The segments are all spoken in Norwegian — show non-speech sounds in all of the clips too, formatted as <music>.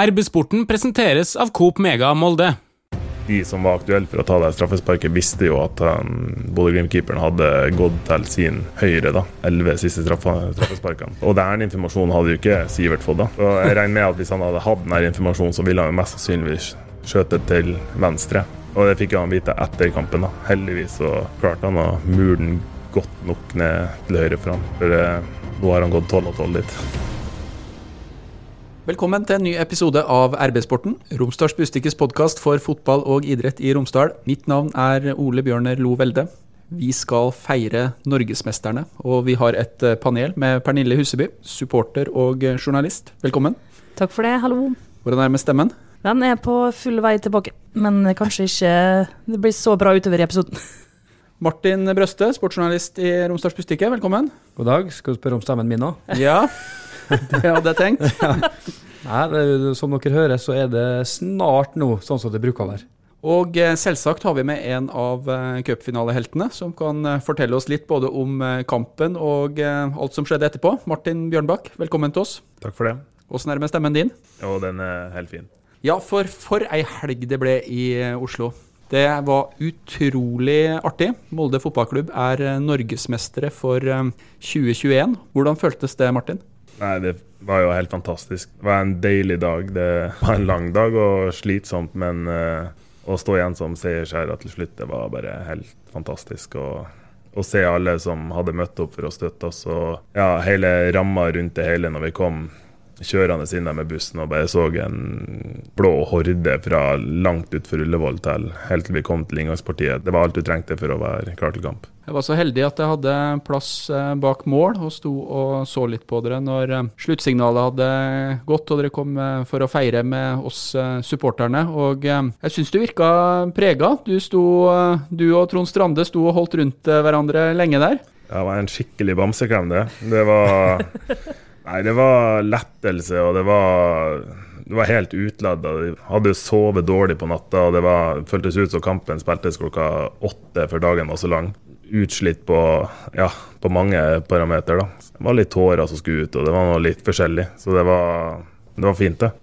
RB-sporten presenteres av Coop Mega Molde. De som var aktuelle for å ta det straffesparket, visste jo at Bodø-Glimt-keeperen hadde gått til sin høyre. da, Elleve siste straffesparkene. Og den informasjonen hadde jo ikke Sivert fått. da. Og jeg regner med at Hvis han hadde hatt den informasjonen, så ville han mest sannsynligvis skjøtet til venstre. Og det fikk han vite etter kampen. da. Heldigvis så klarte han å mure den godt nok ned til høyre for ham. For eh, nå har han gått 12 og 12 dit. Velkommen til en ny episode av RB-sporten, Romsdals Bustikkes podkast for fotball og idrett i Romsdal. Mitt navn er Ole Bjørner Lo Velde. Vi skal feire norgesmesterne, og vi har et eh, panel med Pernille Huseby, supporter og journalist. Velkommen. Takk for det, hallo. Hvordan er det med stemmen? Den er på full vei tilbake, men kanskje ikke det blir så bra utover i episoden. <laughs> Martin Brøste, sportsjournalist i Romsdals Bustikke, velkommen. God dag. Skal du spørre om stemmen min nå? Ja, <laughs> det hadde jeg tenkt. <laughs> ja. Nei, det, som dere hører, så er det snart nå sånn som det bruker å være. Og eh, selvsagt har vi med en av uh, cupfinaleheltene, som kan fortelle oss litt både om kampen og alt som skjedde etterpå. Martin Bjørnbakk, velkommen til oss. Takk for det. Åssen er det med stemmen din? Jo, den er helt fin. Ja, for for ei helg det ble i Oslo. Det var utrolig artig. Molde fotballklubb er norgesmestere for 2021. Hvordan føltes det, Martin? Nei, det var jo helt fantastisk. Det var en deilig dag. Det var en lang dag og slitsomt, men uh, å stå igjen som seiersherre til slutt, det var bare helt fantastisk. Og å se alle som hadde møtt opp for å støtte oss, og ja, hele ramma rundt det hele når vi kom kjørende inn der med bussen og bare så en blå horde fra langt utfor Ullevål til helt til vi kom til inngangspartiet. Det var alt du trengte for å være klar til kamp. Jeg var så heldig at jeg hadde plass eh, bak mål og sto og så litt på dere når eh, sluttsignalet hadde gått og dere kom eh, for å feire med oss supporterne. Og jeg syns du virka prega. Du, sto, du og Trond Strande sto og holdt rundt hverandre lenge der. Det var en skikkelig bamseklem, det. Det var <laughs> Nei, det var lettelse, og det var, det var helt utladda. Hadde sovet dårlig på natta, og det var, føltes ut som kampen spiltes klokka åtte for dagen var så lang. Utslitt på, ja, på mange parametere. Det var litt tårer som skulle ut, og det var noe litt forskjellig. Så det var, det var fint, det.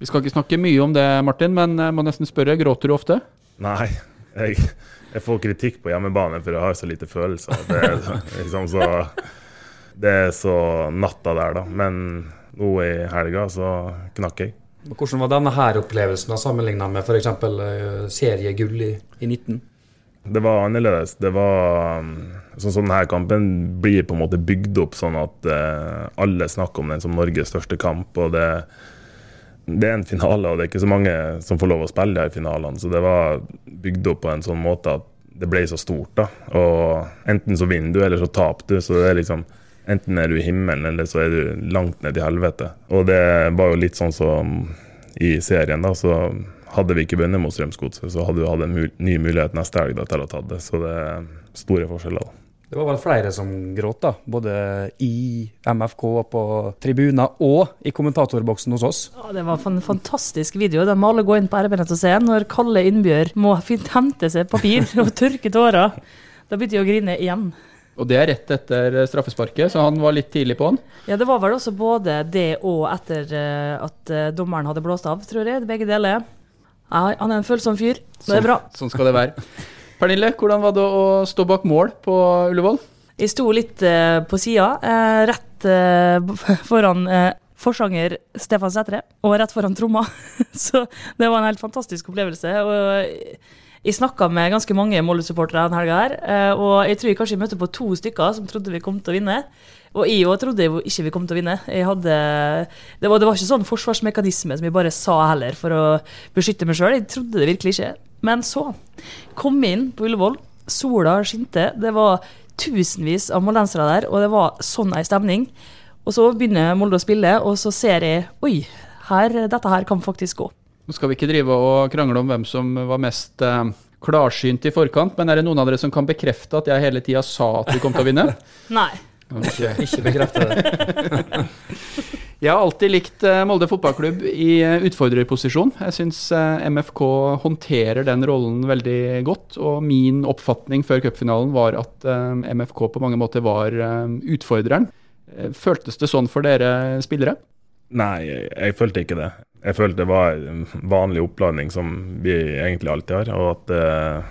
Vi skal ikke snakke mye om det, Martin, men jeg må nesten spørre, gråter du ofte? Nei, jeg, jeg får kritikk på hjemmebane for jeg har så lite følelser. Det liksom så det er så natta der, da. Men nå i helga så knakk jeg. Hvordan var denne her opplevelsen sammenligna med f.eks. Uh, seriegull i, i 19? Det var annerledes. Det var sånn som denne kampen blir på en måte bygd opp sånn at eh, alle snakker om den som Norges største kamp. og det, det er en finale, og det er ikke så mange som får lov å spille i finalene. Så det var bygd opp på en sånn måte at det ble så stort. da, og Enten så vinner du, eller så taper du. så det er liksom Enten er du i himmelen, eller så er du langt ned i helvete. Og det var jo litt sånn som i serien, da. Så hadde vi ikke vunnet mot Strømsgodset, så hadde vi hatt en mul ny mulighet neste helg da, til å ta det. Så det er store forskjeller. da. Det var vel flere som gråt, da. Både i MFK, på tribuner og i kommentatorboksen hos oss. Ja, det var en fantastisk video. De må alle gå inn på RB-nett og se når Kalle Innbjørg må hente seg papir og tørke tårer. Da begynte jeg å grine igjen. Og det er rett etter straffesparket, så han var litt tidlig på han. Ja, det var vel også både det og etter eh, at eh, dommeren hadde blåst av, tror jeg. Begge deler. Ja, han er en følsom fyr, så det er bra. Sånn, sånn skal det være. Pernille, hvordan var det å stå bak mål på Ullevål? Jeg sto litt uh, på sida, uh, rett uh, <laughs> foran forsanger Stefan Sætre, og rett foran tromma. <laughs> så det var en helt fantastisk opplevelse. og jeg snakka med ganske mange Molde-supportere denne helga, her, eh, og jeg tror jeg kanskje møtte på to stykker som trodde vi kom til å vinne. Og jeg òg trodde ikke vi kom til å vinne. Hadde, det, var, det, var, ikke sånn forsvarsmekanisme som jeg bare sa heller for å beskytte meg sjøl. Jeg trodde det virkelig ikke. Men så kom vi inn på Ullevål. Sola skinte. Det var tusenvis av moldensere der, og det var sånn ei stemning. Og så begynner Molde å spille, og så ser jeg Oi, her, dette her kan faktisk gå. Nå skal vi ikke drive og krangle om hvem som var mest eh, klarsynt i forkant, men er det noen av dere som kan bekrefte at jeg hele tida sa at vi kom til å vinne? <laughs> Nei. Ikke, ikke bekrefte det. <laughs> jeg har alltid likt eh, Molde fotballklubb i eh, utfordrerposisjon. Jeg syns eh, MFK håndterer den rollen veldig godt. Og min oppfatning før cupfinalen var at MFK på mange måter var utfordreren. Føltes det sånn for dere spillere? Nei, jeg følte ikke det. Jeg følte det var en vanlig oppladning som vi egentlig alltid har, og at eh,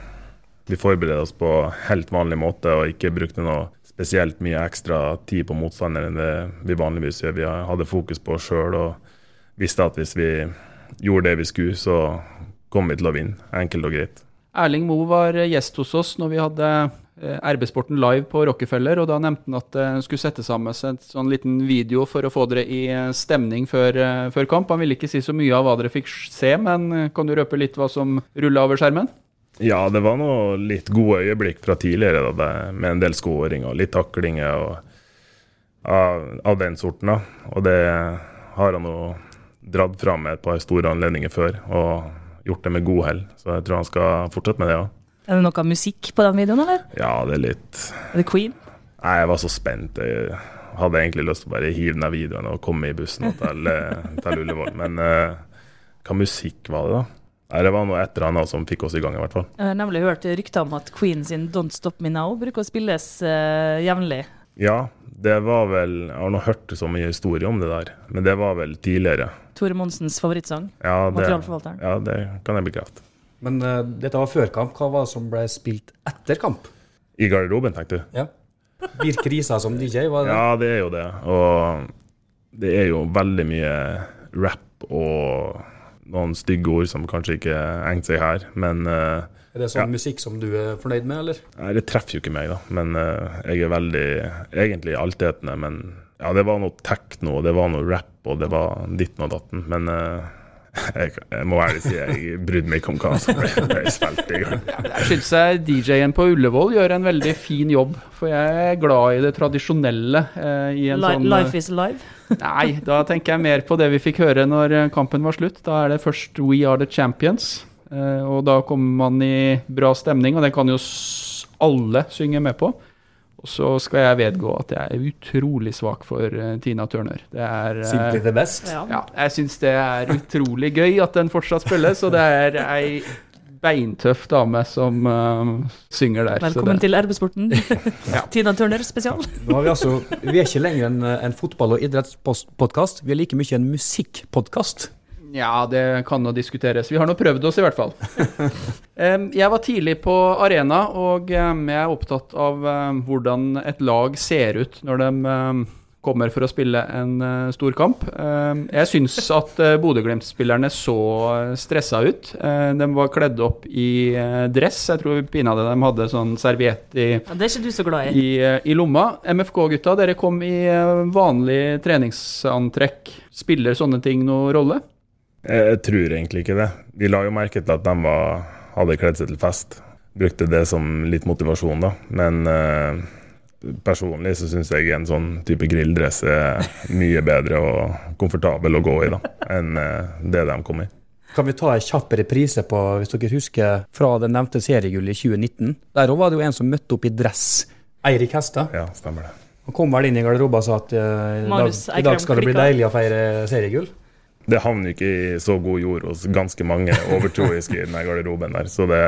vi forbereder oss på helt vanlig måte og ikke brukte noe spesielt mye ekstra tid på motstanderen enn det vi vanligvis gjør. Vi hadde fokus på oss sjøl og visste at hvis vi gjorde det vi skulle, så kom vi til å vinne. Enkelt og greit. Erling Moe var gjest hos oss når vi hadde eh, RB-sporten live på Rockefeller, og da nevnte han at det skulle sette sammen en sånn liten video for å få dere i eh, stemning før, eh, før, kamp. Han ville ikke si så mye av hva dere fikk se, men kan du røpe litt hva som rulla over skjermen? Ja, det var noe litt gode øyeblikk fra tidligere, da, med en del skåringer, litt taklinger og, av, av, den sorten. da. Og det har han jo dratt fram med et par store anledninger før. og gjort det med god hell. Så jeg tror han skal fortsette med det. Ja. Er det noe musikk på den videoen, eller? Ja, det er litt Er det Queen? Nei, jeg var så spent. Jeg hadde egentlig lyst til å bare hive ned videoen og komme i bussen til, eh, til Ullevål. Men uh, hva musikk var det, da? Nei, Det var noe et eller annet som fikk oss i gang, i hvert fall. Jeg har nemlig hørt rykter om at Queen sin 'Don't Stop Me Now' bruker å spilles uh, jevnlig. Ja, det var vel Jeg har nå hørt så mye historie om det der, men det var vel tidligere. Tore Monsens favorittsang? Ja, det, ja, det kan jeg bekrefte. Men uh, dette var før kamp. Hva var det som ble spilt etter kamp? I garderoben, tenkte du? Ja. Blir krisa som DJ? Var det? Ja, det er jo det. Og det er jo veldig mye rap og noen stygge ord som kanskje ikke egner seg her, men uh, Er det sånn ja. musikk som du er fornøyd med, eller? Nei, det treffer jo ikke meg, da. Men uh, jeg er veldig Egentlig altetende, men ja, det var noe tekno, det var noe rap, og det var ditten og datten. Men uh, jeg, jeg, må ærlig si jeg brydde meg ikke om hva som ble, ble spilt i gang. Jeg syns DJ-en på Ullevål gjør en veldig fin jobb, for jeg er glad i det tradisjonelle. Eh, i en sånn, life is live? <laughs> nei, da tenker jeg mer på det vi fikk høre når kampen var slutt. Da er det først We Are The Champions. eh, og da kommer man i bra stemning, og det kan jo alle synge med på. Og så skal jeg vedgå at jeg er utrolig svak for uh, Tina Turner. Det er uh, Simply the best? Ja, ja jeg syns det er utrolig gøy at den fortsatt spilles, og det er ei beintøff dame som uh, synger der. Velkommen til RB-sporten. <laughs> ja. Tina Turner spesial. Nå har vi, altså, vi er ikke lenger en, en fotball- og idrettspodkast, vi er like mye en musikkpodkast. Ja, det kan nå diskuteres. Vi har nå prøvd oss, i hvert fall. <laughs> jeg var tidlig på arena, og jeg er opptatt av hvordan et lag ser ut når de kommer for å spille en uh, stor kamp. Jeg syns at uh, Bodø-Glimt-spillerne så stressa ut. Uh, de var kledd opp i dress. Jeg tror pinadø de hadde sånn serviett i, ja, det er ikke du så glad i. i, i lomma. MFK-gutta, dere kom i vanlig treningsantrekk. Spiller sånne ting noen rolle? Jeg tror egentlig ikke det. Vi la jo merke til at de var, hadde kledd seg til fest. Brukte det som litt motivasjon, da. Men eh, personlig så syns jeg en sånn type grilldress er mye bedre og komfortabel å gå i da, enn eh, det de kom i. Kan vi ta en kjapp reprise på, hvis dere husker, fra det nevnte seriegullet i 2019? Der var det jo en som møtte opp i dress. Eirik Hestad. Ja, stemmer det. Han kom vel inn i garderoben og sa at uh, i, dag, i dag skal det bli deilig å feire seriegull det havner ikke i så god jord hos ganske mange overtroiske i den garderoben der, så det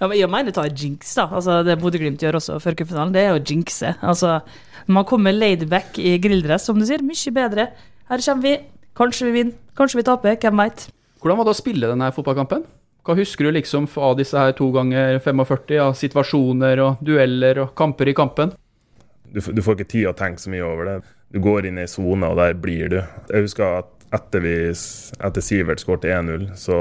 Ja, men Jeg mener ta jinx, da. Altså, det Bodø-Glimt gjør også før cupfinalen, det er å jinxe. Altså, man kommer laidback i grilldress, som du sier, mye bedre. Her kommer vi. Kanskje vi vinner, kanskje vi taper, hvem veit. Hvordan var det å spille denne fotballkampen? Hva husker du liksom av disse her to ganger 45, av situasjoner og dueller og kamper i kampen? Du, du får ikke tid å tenke så mye over det. Du går inn i sona, og der blir du. Jeg husker at etter, vi, etter Sivert skåret 1-0, så,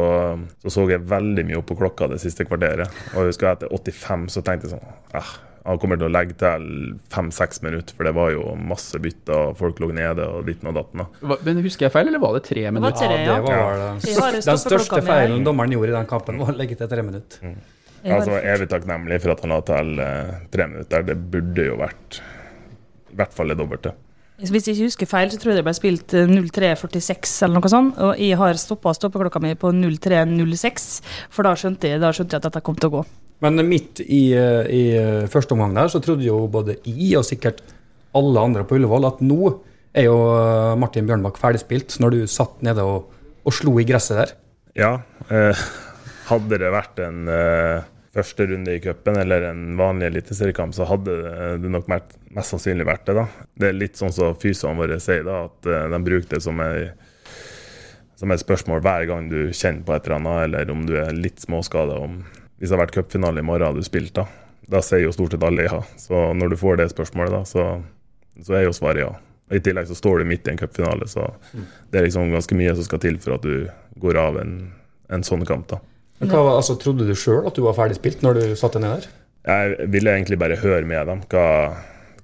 så, så jeg veldig mye opp på klokka det siste kvarteret. Og jeg husker etter 85 så tenkte jeg sånn eh, Han kommer til å legge til fem-seks minutter, for det var jo masse bytter, folk lå nede og ditten og datten. Men Husker jeg feil, eller var det tre minutter? Det ja, det var det. den største feilen dommeren gjorde i den kampen, var å legge til tre minutter. Mm. Altså, evig takknemlig for at han la til uh, tre minutter. Det burde jo vært i hvert fall det dobbelte. Hvis jeg ikke husker feil, så tror jeg det ble spilt 03.46 eh, eller noe sånt. Og jeg har stoppa stoppeklokka mi på 03.06, for da skjønte, jeg, da skjønte, jeg, at dette kom til å gå. Men midt i, eh, i eh, første omgang der, så trodde jo både jeg og sikkert alle andre på Ullevål at nå er jo Martin Bjørnbakk ferdigspilt, når du satt nede og, og slo i gresset der. Ja. Eh, hadde det vært en eh første runde i cupen eller en vanlig eliteseriekamp, så hadde det nok mest sannsynlig vært det. da. Det er litt sånn som fysene våre sier, da, at eh, de bruker det som ei som er et spørsmål hver gang du kjenner på et eller annet, eller om du er litt småskada. Hvis det har vært cupfinale i morgen og du spilte, da, da sier jo stort sett alle ja. Så når du får det spørsmålet, da, så, så er jo svaret ja. I tillegg så står du midt i en cupfinale, så det er liksom ganske mye som skal til for at du går av en, en sånn kamp. da. Men hva, var- altså, Trodde du sjøl at du var ferdig spilt når du satte ned der? Jeg ville egentlig bare høre med dem hva,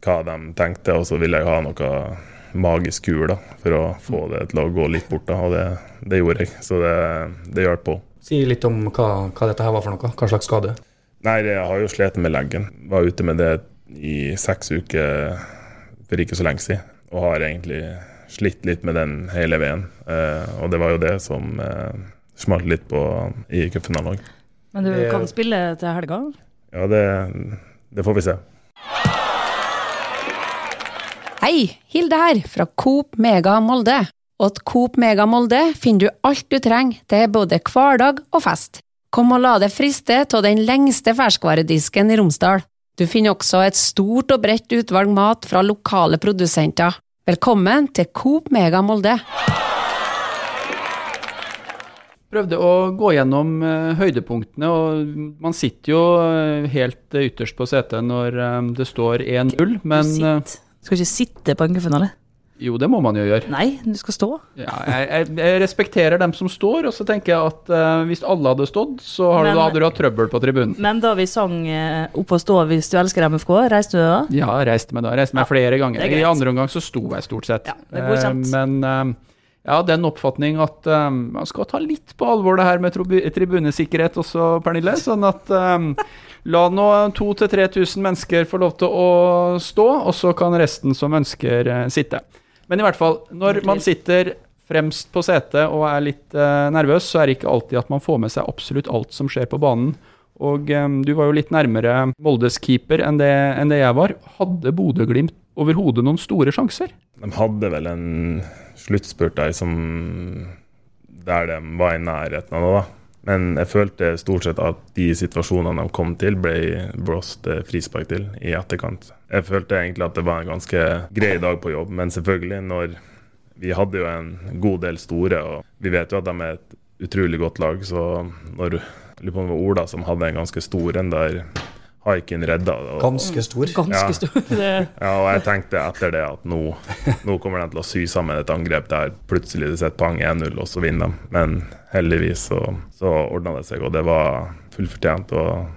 hva de tenkte, og så ville jeg ha noe magisk kul da, for å få det til å gå litt bort. da, Og det, det gjorde jeg, så det, det hjalp på. Si litt om hva, hva dette her var for noe. Hva slags skade? Nei, jeg har jo slitt med leggen. Var ute med det i seks uker for ikke så lenge siden. Og har egentlig slitt litt med den hele veien. Eh, og det var jo det som eh, smalt litt på i cupfinalen òg. Men du Det- kan spille til helga? Ja, det, det får vi se. Hei, Hilde her, fra Coop Mega Molde. Og til Coop Mega Molde finner du alt du trenger til både hverdag og fest. Kom og la deg friste av den lengste ferskvaredisken i Romsdal. Du finner også et stort og bredt utvalg mat fra lokale produsenter. Velkommen til Coop Mega Molde. Prøvde å gå gjennom eh, høydepunktene, og man sitter jo eh, helt eh, ytterst på setet når det står 1-0, men du skal ikke sitte på en cupfinale. jo, det må man jo gjøre. Nei, du skal stå. Ja, jeg, jeg, jeg respekterer dem som står, og så tenker jeg at uh, hvis alle hadde stått, så har du, hadde du hatt trøbbel på tribunen. Men da vi sang uh, Opp og stå hvis du elsker MFK, reiste du da? Ja, reiste meg da. Reiste meg Ja, flere ganger. er. I andre omgang så sto jeg stort sett. Ja, det er godkjent. Uh, Men jeg har den oppfatning at um, man skal ta litt på alvor det her med tribunesikkerhet også, Pernille. Sånn at um, la nå 2000-3000 mennesker få lov til å stå, og så kan resten som ønsker, uh, sitte. Men i hvert fall, når man sitter fremst på setet og er litt uh, nervøs, så er det ikke alltid at man får med seg absolutt alt som skjer på banen. Og um, du var jo litt nærmere Moldes keeper enn det, enn det jeg var. Hadde Bodø-Glimt overhodet noen store sjanser? De hadde vel en sluttspurt der som der de var i nærheten av det. da. Men jeg følte stort sett at de situasjonene de kom til, ble blåst eh, frispark til i etterkant. Jeg følte egentlig at det var en ganske grei dag på jobb, men selvfølgelig, når vi hadde jo en god del store, og vi vet jo at de er et utrolig godt lag, så når lurer på om det var Ola som hadde en ganske stor en der Haikin redda. og- Ganske stor. Ganske stor. <laughs> Ja, og jeg tenkte etter det at nå, nå kommer de til å sy sammen et angrep der plutselig det sitter pang 1-0, og så vinner de. Men heldigvis så, så ordna det seg, og det var fullfortjent. Og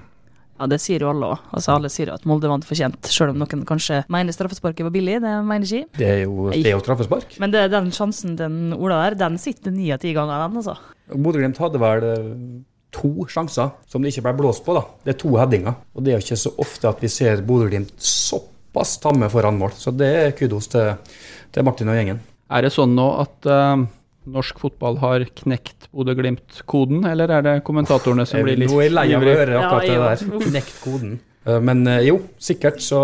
ja, det sier jo alle òg. Altså, alle sier at Molde vant fortjent, selv om noen kanskje mener straffesparket var billig. Det mener ikke. Det er jo, det er jo straffespark. Men det, den sjansen den Ola der, den sitter ni av ti ganger, den, altså. Bodø-Glimt hadde vel to sjanser som det ikke ble blåst på. da. Det er to headinger. Og det er jo ikke så ofte at vi ser Bodø-Glimt såpass tamme foran mål. Så det er kudos til, til Martin og gjengen. Er det sånn nå at uh, norsk fotball har knekt Bodø-Glimt-koden, eller er det kommentatorene som blir litt Nå er jeg lei av å høre akkurat Ja, det der. Knekt koden. Uh, Men uh, jo, sikkert så,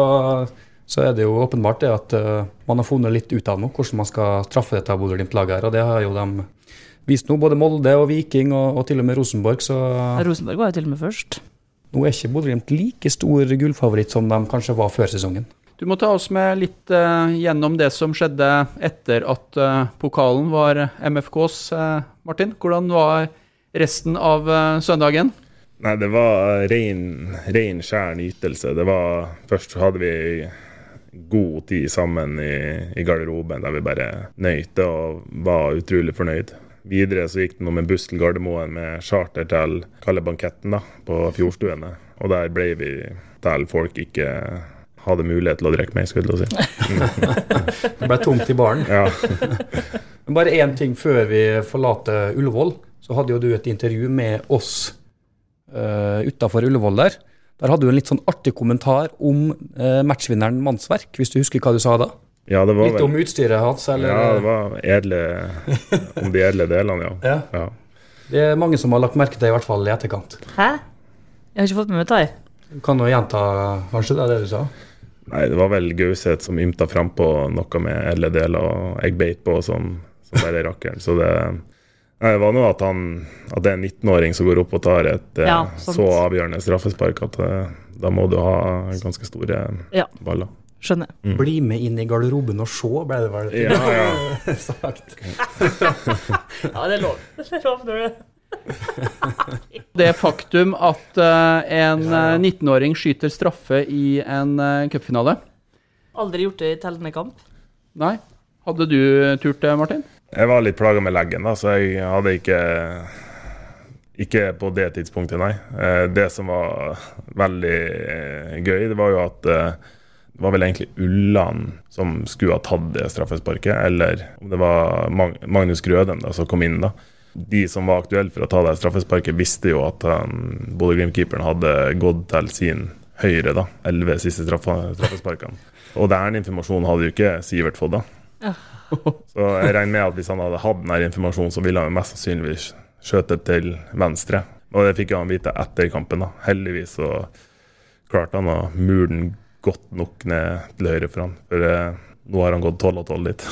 så er det jo åpenbart det at uh, man har funnet litt ut av noe, hvordan man skal traffe dette Bodø-Glimt-laget her. Og det har jo de vist nå, både Molde og Viking og, og til og med Rosenborg. Så Rosenborg var jo til og med først. nå er ikke Bodø-Glimt like stor gullfavoritt som de kanskje var før sesongen. Du må ta oss med litt uh, gjennom det som skjedde etter at uh, pokalen var MFKs, Uh, Martin. Hvordan var resten av eh, søndagen? Nei, det var ren, ren skjær nytelse. Det var Først hadde vi god tid sammen i, i garderoben der vi bare nøyte og var utrolig fornøyd. Videre så gikk det noe med buss til Gardermoen med charter til Kalle Banketten da, på Fjordstuene. Og der ble vi til folk ikke hadde mulighet til å drikke mer, skulle jeg si. <laughs> Det ble tomt i baren. Ja. <laughs> Men bare én ting før vi forlater Ullevål. Så hadde jo du et intervju med oss uh, utafor Ullevål der. Der hadde du en litt sånn artig kommentar om uh, matchvinneren Mannsverk, hvis du husker hva du sa da? Ja, det var Litt om utstyret hans, eller? Ja, det var edle Om de edle delene, ja. Ja. ja. Det er mange som har lagt merke til, i hvert fall i etterkant. Hæ? Jeg har ikke fått med meg det. Kan du gjenta kanskje det, det du sa? Nei, det var vel Gauseth som ymta frampå noe med edle deler, og eggbeit beit på som, som bare rakkeren. Så det, nei, det var nå at, han, at det er en 19-åring som går opp og tar et eh, Ja, så avgjørende straffespark at eh, da må du ha ganske store Ja. baller. Skjønner. Bli med inn i garderoben og se, ble det vel Ja, ja. <laughs> sagt. <laughs> Ja, det er lov. Det er lov når det <laughs> Det faktum at uh, en eh, 19-åring skyter straffe i en uh, cupfinale Aldri gjort det i tellende kamp. Nei. Hadde du turt det, Martin? Jeg var litt plaga med leggen, da, så jeg hadde ikke Ikke på det tidspunktet, nei. Det som var veldig gøy, det var jo at det var vel egentlig Ulland som skulle ha tatt det straffesparket, eller om det var Magnus Grødem da, som kom inn. da. De som var aktuelle for å ta det straffesparket, visste jo at um, Bodø-Glimt-keeperen hadde gått til sin høyre, da. Elleve siste straffesparkene. Og den informasjonen hadde jo ikke Sivert fått, da. <laughs> Så jeg regner med at hvis han hadde hatt den informasjonen, så ville han jo mest sannsynligvis skjøtet til venstre. Og det fikk han vite etter kampen. da. Heldigvis så klarte han å mure den godt nok ned til høyre for han. For eh, nå har han gått 12 og 12 dit.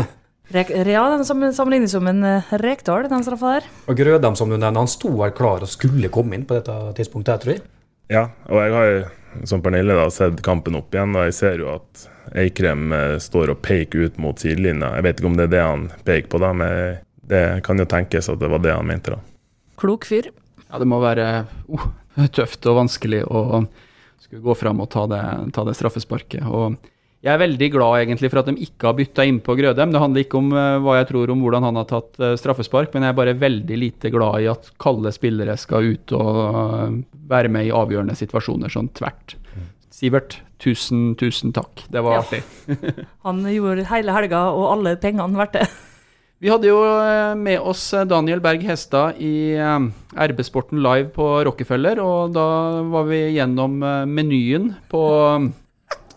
<laughs> Ja, den sammenlignes som en uh, Rekdal, den straffa der. Og Grødem, som du nevner, han sto her klar og skulle komme inn på dette tidspunktet, tror jeg. Ja, og jeg har jo, som Pernille, da, sett kampen opp igjen, og jeg ser jo at Eikrem eh, står og peker ut mot sidelinja. Jeg vet ikke om det er det han peker på, da, men det kan jo tenkes at det var det han mente. da. Klok fyr. Ja, det må være uh, tøft og vanskelig å skulle gå fram og ta det, ta det straffesparket. Og jeg er veldig glad egentlig for at de ikke har bytta innpå Grødem. Det handler ikke om eh, hva jeg tror om hvordan han har tatt eh, straffespark, men jeg er bare veldig lite glad i at kalde spillere skal ut og eh, være med i avgjørende situasjoner sånn tvert. Sivert, tusen, tusen takk. Det var Ja. artig. <laughs> Han gjorde hele helga og alle pengene verdt det. Vi hadde jo eh, med oss eh, Daniel Berg Hestad i eh, RB Sporten Live på Rockefeller, og da var vi gjennom menyen på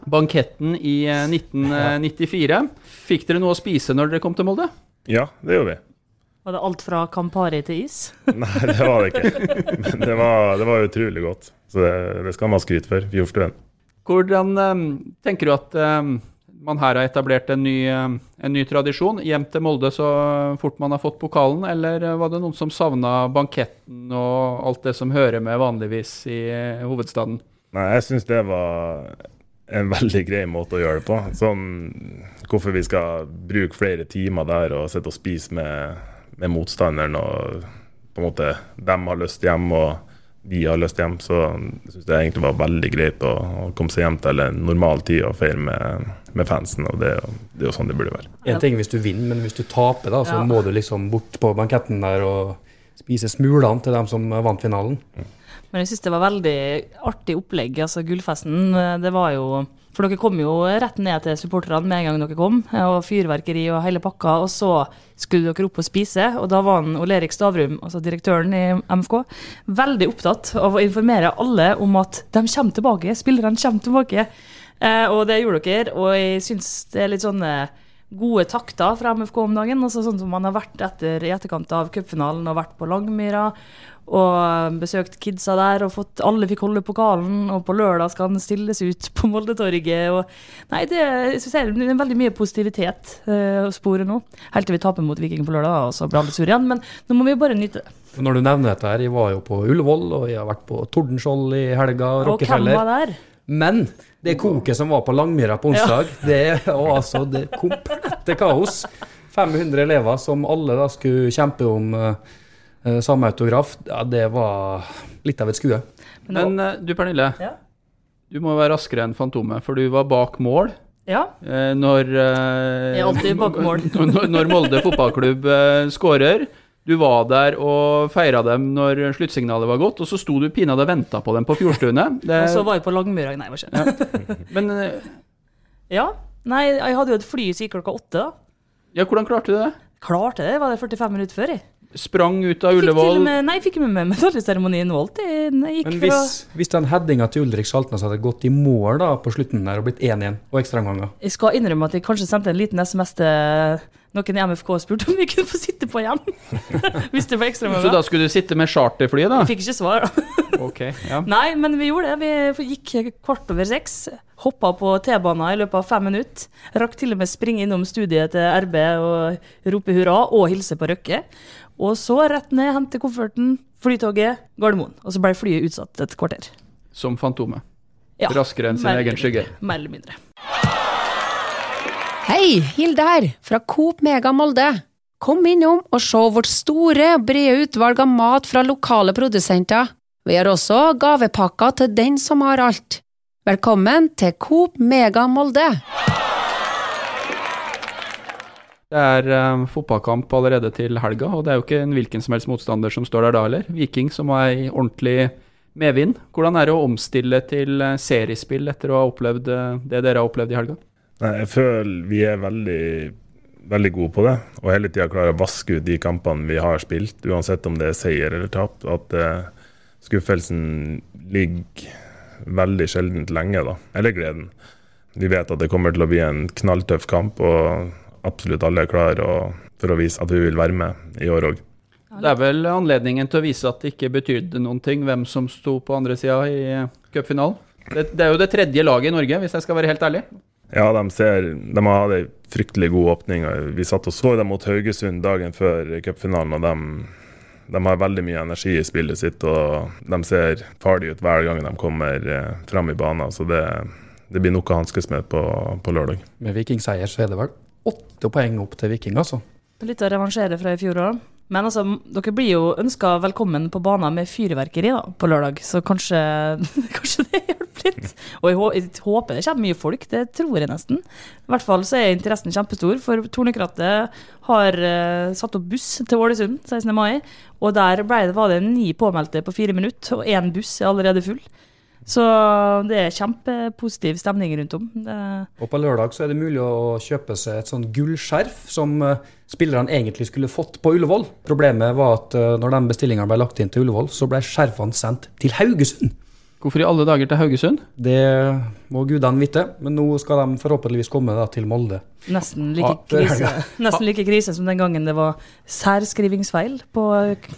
banketten i eh, 1994. Fikk dere noe å spise når dere kom til Molde? Ja, det gjorde vi. Var det alt fra Campari til is? <laughs> Nei, det var det ikke. Men det var, det var utrolig godt. Så det, det skal man ha skryt for. Fjordstuen. Hvordan eh, tenker du at man her har etablert en ny, eh, en ny tradisjon? Hjem til Molde så fort man har fått pokalen, eller eh, var det noen som savna banketten og alt det som hører med vanligvis i eh, hovedstaden? Nei, jeg syns det var en veldig grei måte å gjøre det på. Sånn hvorfor vi skal bruke flere timer der og sitte og spise med, med motstanderen og på en måte dem har lyst hjem og vi har lyst hjem, så jeg syns det egentlig var veldig greit å, å komme seg hjem til en normal tid og feire med, med fansen. og det, det er jo sånn det burde være. En ting hvis du vinner, men hvis du taper, da, så Ja. må du liksom bort på banketten der og spise smulene til dem som vant finalen. Men jeg syns det var veldig artig opplegg. altså Gullfesten, det var jo For dere kom jo rett ned til supporterne med en gang dere kom, eh, og fyrverkeri og hele pakka. Og så skulle dere opp og spise, og da var han Ole Erik Stavrum, altså direktøren i MFK, veldig opptatt av å informere alle om at de kommer tilbake, spillerne kommer tilbake. Eh, og det gjorde dere, og jeg syns det er litt sånne gode takter fra MFK om dagen. altså Sånn som man har vært etter i etterkant av cupfinalen og vært på Langmyra og besøkt kidsa der og fått Alle fikk holde pokalen, og på lørdag skal den stilles ut på Moldetorget. Og, nei, det synes jeg det er veldig mye positivitet eh, å spore nå. Helt til vi taper mot Viking på lørdag, og så blir alle sure igjen. Men nå må vi bare nyte det. Når du nevner dette her, jeg var jo på Ullevål, og jeg har vært på Tordenskjold i helga, og Og hvem var der? Men det koket som var på Langmyra på onsdag, det var altså det komplette kaos. 500 elever som alle da skulle kjempe om eh, samme autograf. Ja, det var litt av et skue. Men Men eh, du Pernille, Ja. du må være raskere enn Fantomet, for du var bak mål Ja. eh, når eh, mål. <laughs> når, når Molde fotballklubb eh, skårer. Du var der og feira dem når sluttsignalet var gått, og så sto du pinadø og venta på dem på Fjordstuene. Det- <laughs> Og så var jeg på Langmyra. Nei, hva skjedde? Ja. Men eh, <laughs> Ja. Nei, jeg hadde jo et fly som gikk klokka åtte. da. ja, hvordan klarte du det? Klarte det, var det 45 minutter før? jeg. Sprang ut av Ullevål. med, nei, jeg fikk med meg medaljeseremonien jeg gikk Men hvis, hvis den headinga til Ulrik Saltnes hadde gått i mål da på slutten der og blitt 1-1 og ekstraomganger Jeg skal innrømme at jeg kanskje sendte en liten SMS til noen i MFK og spurte om vi kunne få sitte på igjen. <laughs> Hvis det var ekstraomganger. Så da skulle du sitte med charterflyet, da? Jeg fikk ikke svar. da. <laughs> okay, ja. Nei, men vi gjorde det. Vi gikk kvart over seks. Hoppa på T-banen i løpet av fem minutter. Rakk til og med springe innom studiet til RB og rope hurra og hilse på Røkke. Og så rett ned, hente kofferten, flytoget, Gardermoen. Og så ble flyet utsatt et kvarter. Som Fantomet. Ja, Raskere enn sin egen skygge. mindre. Mer eller mindre. Hei, Hilde her, fra Coop Mega Molde. Kom innom og se vårt store og brede utvalg av mat fra lokale produsenter. Vi har også gavepakker til den som har alt. Velkommen til Coop Mega Molde. Det er eh, fotballkamp allerede til helga, og det er jo ikke en hvilken som helst motstander som står der da heller. Viking som har ei ordentlig medvind. Hvordan er det å omstille til eh, seriespill etter å ha opplevd eh, det dere har opplevd i helga? Nei, jeg føler vi er veldig, veldig gode på det, og hele tida klarer å vaske ut de kampene vi har spilt, uansett om det er seier eller tap. At uh, skuffelsen ligger veldig sjeldent lenge, da. Eller gleden. Vi vet at det kommer til å bli en knalltøff kamp, og absolutt alle er klare og- for å vise at vi vil være med i år òg. Det er vel anledningen til å vise at det ikke betydde noen ting hvem som sto på andre sida i eh, cupfinalen. Det, det er jo det tredje laget i Norge, hvis jeg skal være helt ærlig. Ja, de, ser, de har hatt ei fryktelig god åpning. Vi satt og så dem mot Haugesund dagen før cupfinalen, og de, de har veldig mye energi i spillet sitt. Og de ser farlige ut hver gang de kommer frem fram i banen. Så det, det blir noe å hanskes med på, på lørdag. Med vikingseier så er det vel åtte poeng opp til Viking, altså. Litt å revansjere fra i fjor òg. Men altså, dere blir jo ønska velkommen på banen med fyrverkeri da, på lørdag, så kanskje, <laughs> kanskje det hjelper litt. Og jeg, jeg håper det kommer mye folk, det tror jeg nesten. I hvert fall så er interessen kjempestor, for Tornekrattet har uh, satt opp buss til Ålesund 16. mai, og der ble var det ni påmeldte på fire minutter, og én buss er allerede full. Så det er kjempepositiv stemning rundt om. Det, Og på lørdag så er det mulig å kjøpe seg et sånn gullskjerf som eh, spillerne egentlig skulle fått på Ullevål. Problemet var at eh, når den bestillinga ble lagt inn til Ullevål, så ble skjerfene sendt til Haugesund. Hvorfor i alle dager til Haugesund? Det må gudene vite, men nå skal de forhåpentligvis komme da til Molde. Nesten like, krise, <laughs> nesten like krise som den gangen det var særskrivingsfeil på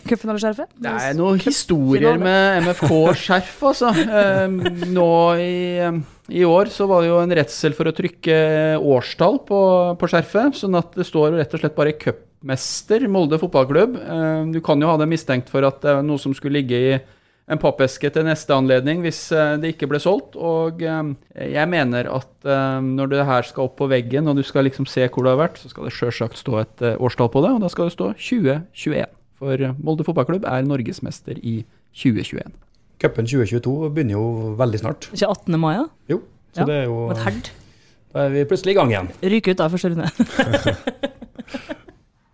cupfinaleskjerfet. Det er noen historier med MFK-skjerf, altså. <laughs> Eh, nå i, eh, i år så var det jo en redsel for å trykke årstall på, på skjerfet, sånn at det står rett og slett bare cupmester Molde fotballklubb. Eh, du kan jo ha det mistenkt for at det er noe som skulle ligge i en pappeske til neste anledning hvis eh, det ikke ble solgt. Og eh, jeg mener at eh, når det her skal opp på veggen, og du skal liksom se hvor det har vært, så skal det sjølsagt stå et årstall på det, og da skal det stå 2021. For Molde fotballklubb er norgesmester i 2021. Cupen 2022 begynner jo veldig snart. Ikke 18. mai, da? Jo, så Ja, det er jo. Da er vi plutselig i gang igjen. Ryke ut av første runde. <laughs>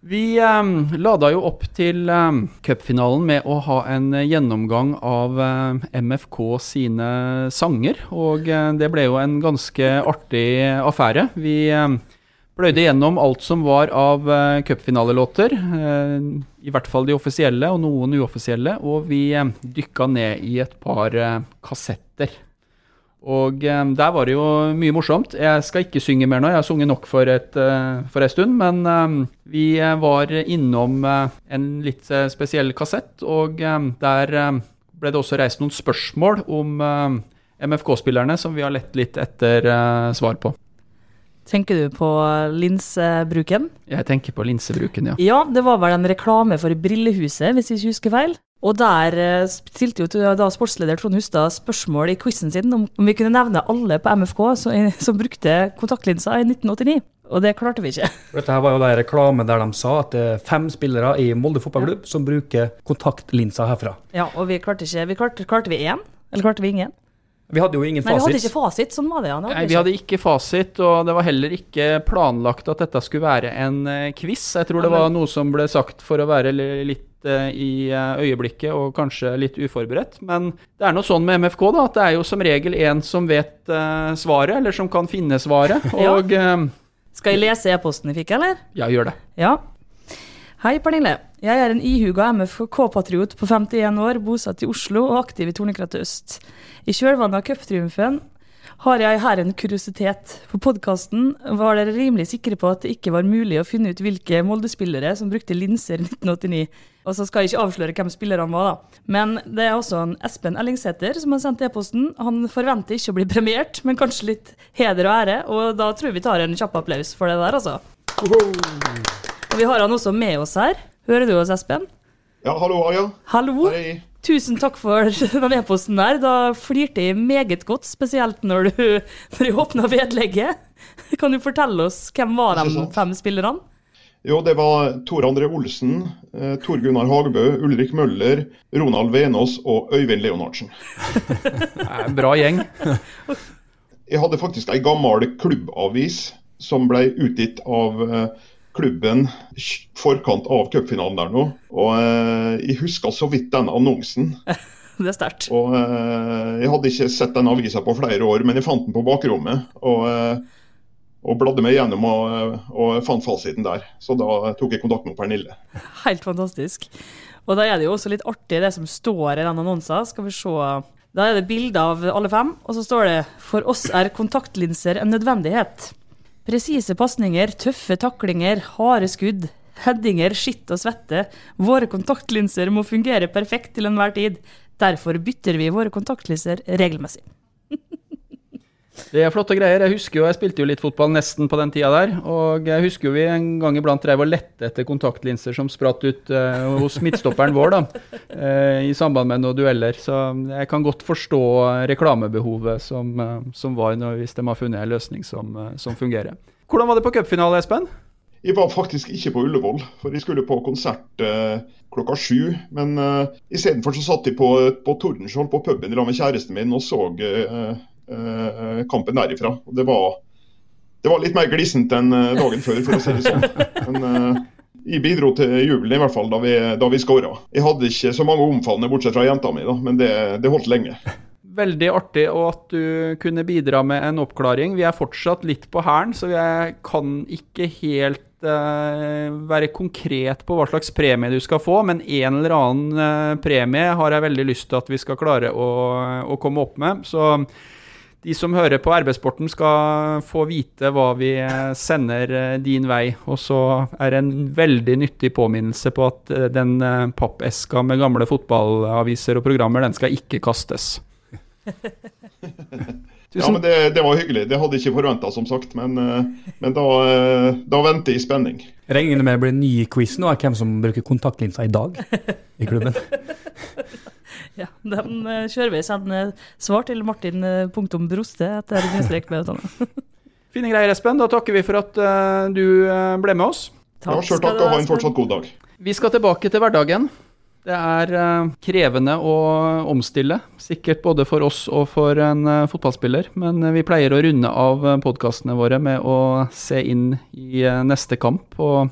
Vi um, lada jo opp til um, cupfinalen med å ha en eh, gjennomgang av um, MFK sine sanger, og uh, det ble jo en ganske artig affære. Vi um, pløyde gjennom alt som var av uh, cupfinalelåter, Uh, i hvert fall de offisielle og noen uoffisielle, og vi um, dykka ned i et par uh, kassetter. Og um, der var det jo mye morsomt. Jeg skal ikke synge mer nå, jeg har sunget nok for, et, uh, for en stund. Men um, vi var innom uh, en litt spesiell kassett, og um, der ble det også reist noen spørsmål om MFK-spillerne som vi har lett litt etter uh, svar på. Tenker du på linsebruken? Jeg tenker på linsebruken, ja. Ja, det var vel en reklame for Brillehuset, hvis jeg ikke husker feil. Og der eh, stilte jo da sportsleder Trond Hustad spørsmål i quizen sin om, om vi kunne nevne alle på MFK som, <laughs> som brukte kontaktlinser i 1989. Og det klarte vi ikke. Dette her var jo en reklame der de sa at det er fem spillere i Molde fotballklubb som bruker kontaktlinser herfra. Ja, Og vi klarte ikke vi klarte, klarte vi én? Eller klarte vi ingen? Vi hadde jo ingen Nei, vi hadde ikke fasit. Sånn var det, ja. Det Nei, vi hadde ikke fasit, og det var heller ikke planlagt at dette skulle være en eh, quiz. Jeg tror det var noe som ble sagt for å være litt eh, i eh, øyeblikket og kanskje litt uforberedt. Men det er noe sånn med MFK da, at det er jo som regel en som vet svaret, eller som kan finne svaret. <laughs> Og ja. Skal jeg lese e-posten jeg fikk, eller? ja, gjør det. Ja. Hei, Pernille. Jeg er en ihuga MFK-patriot på 51 år, bosatt i Oslo og aktiv i Tornekrattet øst. I kjølvannet av cuptriumfen har jeg her en kuriositet. På podkasten var dere rimelig sikre på at det ikke var mulig å finne ut hvilke Molde-spillere som brukte linser i 1989. Og så skal jeg ikke avsløre hvem spillerne var, da. Men det er også en Espen Ellingsæter som har sendt e-posten. Han forventer ikke å bli premiert, men kanskje litt heder og ære. Og da tror jeg vi tar en kjapp applaus for det der, altså. Og vi har han også med oss her. Hører du oss, Espen? Ja, hallo, Arild. Hallo. Hei. Tusen takk for <laughs> den e-posten der. Da flirte jeg meget godt, spesielt når du, når jeg åpna vedlegget. <laughs> Kan du fortelle oss hvem var de fem spillerne? Jo, det var Tor André Olsen, eh, Tor Gunnar Hagebø, Ulrik Møller, Ronald Venås og Øyvind Leonardsen. <laughs> en Bra gjeng. Jeg hadde faktisk ei gammel klubbavis som ble utgitt av eh, klubben forkant av cupfinalen der nå. Og eh, jeg husker så vidt den annonsen. <laughs> Det er sterkt. Og eh, jeg hadde ikke sett den avisa på flere år, men jeg fant den på bakrommet. Og, eh, og bladde meg gjennom og, eh, og fant fasiten der. Så da tok jeg kontakt med Pernille. <laughs> Helt fantastisk. Og da er det jo også litt artig det som står i den annonsen. Skal vi se. Da er det bilde av alle fem, og så står det For oss er kontaktlinser en nødvendighet. Presise pasninger, tøffe taklinger, harde skudd, headinger, skitt og svette. Våre kontaktlinser må fungere perfekt til enhver tid. Derfor bytter vi våre kontaktlinser regelmessig. Det er flotte greier. Jeg husker jo, jeg spilte jo litt fotball nesten på den tida der. Og jeg husker jo vi en gang iblant drev og lette etter kontaktlinser som spratt ut eh, hos midtstopperen vår, da. eh, I samband med noen dueller. Så jeg kan godt forstå reklamebehovet som, eh, som var når, hvis de har funnet en løsning som, eh, som fungerer. Hvordan var det på cupfinale, Espen? Jeg var faktisk ikke på Ullevål, for jeg skulle på konsert eh, klokka sju. Men eh, istedenfor så satt jeg på, på Tordenskjold på puben sammen med kjæresten min og så eh, kampen derifra. Det var, det var litt mer glissent enn eh, dagen før, for å si det sånn. Men eh, jeg bidro til jubelen i hvert fall da vi, da vi skåra. Jeg hadde ikke så mange omfavnende bortsett fra jenta mi, da, men det, det holdt lenge. Veldig artig at du kunne bidra med en oppklaring. Vi er fortsatt litt på hælen, så jeg kan ikke helt uh, være konkret på hva slags premie du skal få, men en eller annen uh, premie har jeg veldig lyst til at vi skal klare å, å komme opp med. Så de som hører på RB-sporten skal få vite hva vi sender eh, din vei. Og så er det en veldig nyttig påminnelse på at eh, den eh, pappeska med gamle fotballaviser og programmer, den skal ikke kastes. <laughs> Ja, men det, det var hyggelig. Det hadde jeg ikke forventa, som sagt. Men, men da, da venter jeg i spenning. Regner med det blir en ny quiz nå, hvem som bruker kontaktlinser i dag i klubben. <laughs> Ja, Den eh, kjører vi. Send eh, svar til Martin eh, punktum Broste etter utdanning. <laughs> Fine greier, Espen. Da takker vi for at uh, du ble med oss. Ja, Sjøl takk, og ha en fortsatt god dag. Vi skal tilbake til hverdagen. Det er uh, krevende å omstille, sikkert både for oss og for en uh, fotballspiller. Men vi pleier å runde av podkastene våre med å se inn i neste kamp. Og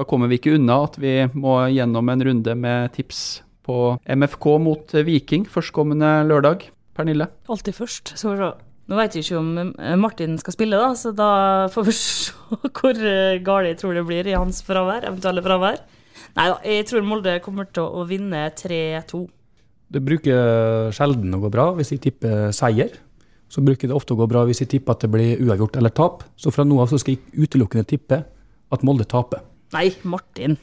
da kommer vi ikke unna at vi må gjennom en runde med tips på MFK mot Viking førstkommende lørdag. Pernille? Alltid først. Skal vi se. Nå vet jeg ikke om eh, Martin skal spille, da, så da får vi <laughs> se hvor eh, galt jeg tror det blir i hans fravær, eventuelle fravær. Nei da, jeg tror Molde kommer til å vinne 3-2. Det bruker sjelden å gå bra hvis jeg tipper seier. Så bruker det ofte å gå bra hvis jeg tipper at det blir uavgjort eller tap. Så fra nå av så skal jeg utelukkende tippe at Molde taper. Nei, Martin.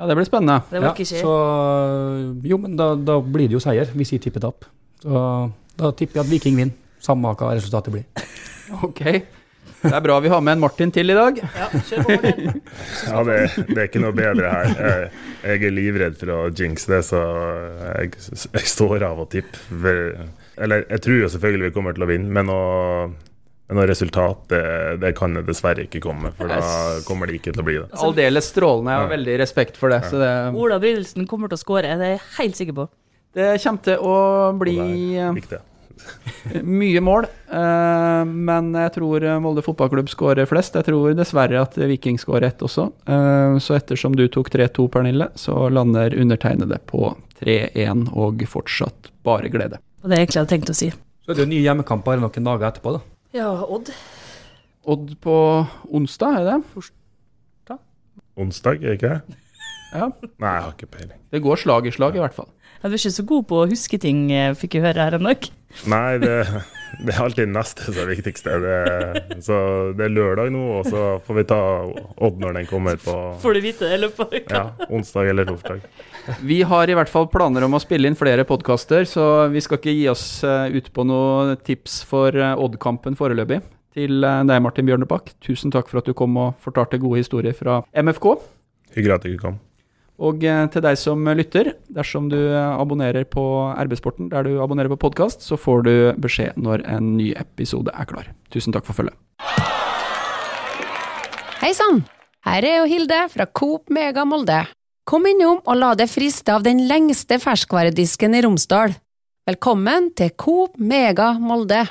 Ja, det blir spennende. Det ja, så jo, men da, da blir det jo seier hvis jeg tipper tap. Så da tipper jeg at Viking vinner, samme hva resultatet blir. <laughs> Ok. Det er bra vi har med en Martin til i dag. <laughs> Ja, kjør på, Martin. Ja, det, det er ikke noe bedre her. Jeg, jeg er livredd for å jinxe det, så jeg, jeg står av og tipper. Eller jeg tror jo selvfølgelig vi kommer til å vinne, men noe, men noe resultat det, det kan det dessverre ikke komme. For da kommer det ikke til å bli det. Aldeles strålende. Jeg har veldig respekt for det. Så det, Ola Brydelsen kommer til å skåre, det er jeg helt sikker på. det kommer til å bli eh, <laughs> mye mål. eh, Men jeg tror Molde fotballklubb skårer flest. Jeg tror dessverre at Viking skårer ett også. Eh, Så ettersom du tok 3-2, Pernille, så lander undertegnede på 3-1 og fortsatt bare glede. Og det er egentlig jeg hadde tenkt å si. Så er det jo ny hjemmekamp bare noen dager etterpå, da. Ja, Odd. Odd på onsdag, er det? Onsdag, er ikke det? Ja. Nei, jeg har ikke peiling. Det går slag i slag, i hvert fall. Ja, Du er ikke så god på å huske ting, eh, fikk jeg høre her en dag. Nei, det, det er alltid neste som er det viktigste. Det, så det er lørdag nå, og så får vi ta Odd når den kommer på Får du vite det i løpet av uka? ja, onsdag eller torsdag. Vi har i hvert fall planer om å spille inn flere podkaster, så vi skal ikke gi oss eh, ut på noe tips for eh, Odd-kampen foreløpig. Til deg, Martin Bjørnebakk, tusen takk for at du kom og fortalte gode historier fra MFK. Hyggelig at du kom. Og eh, til deg som lytter, dersom du eh, abonnerer på RB-sporten der du abonnerer på podkast, så får du beskjed når en ny episode er klar. Tusen takk for følget. Hei sann! Her er jo Hilde fra Coop Mega Molde. Kom innom og la deg friste av den lengste ferskvaredisken i Romsdal. Velkommen til Coop Mega Molde.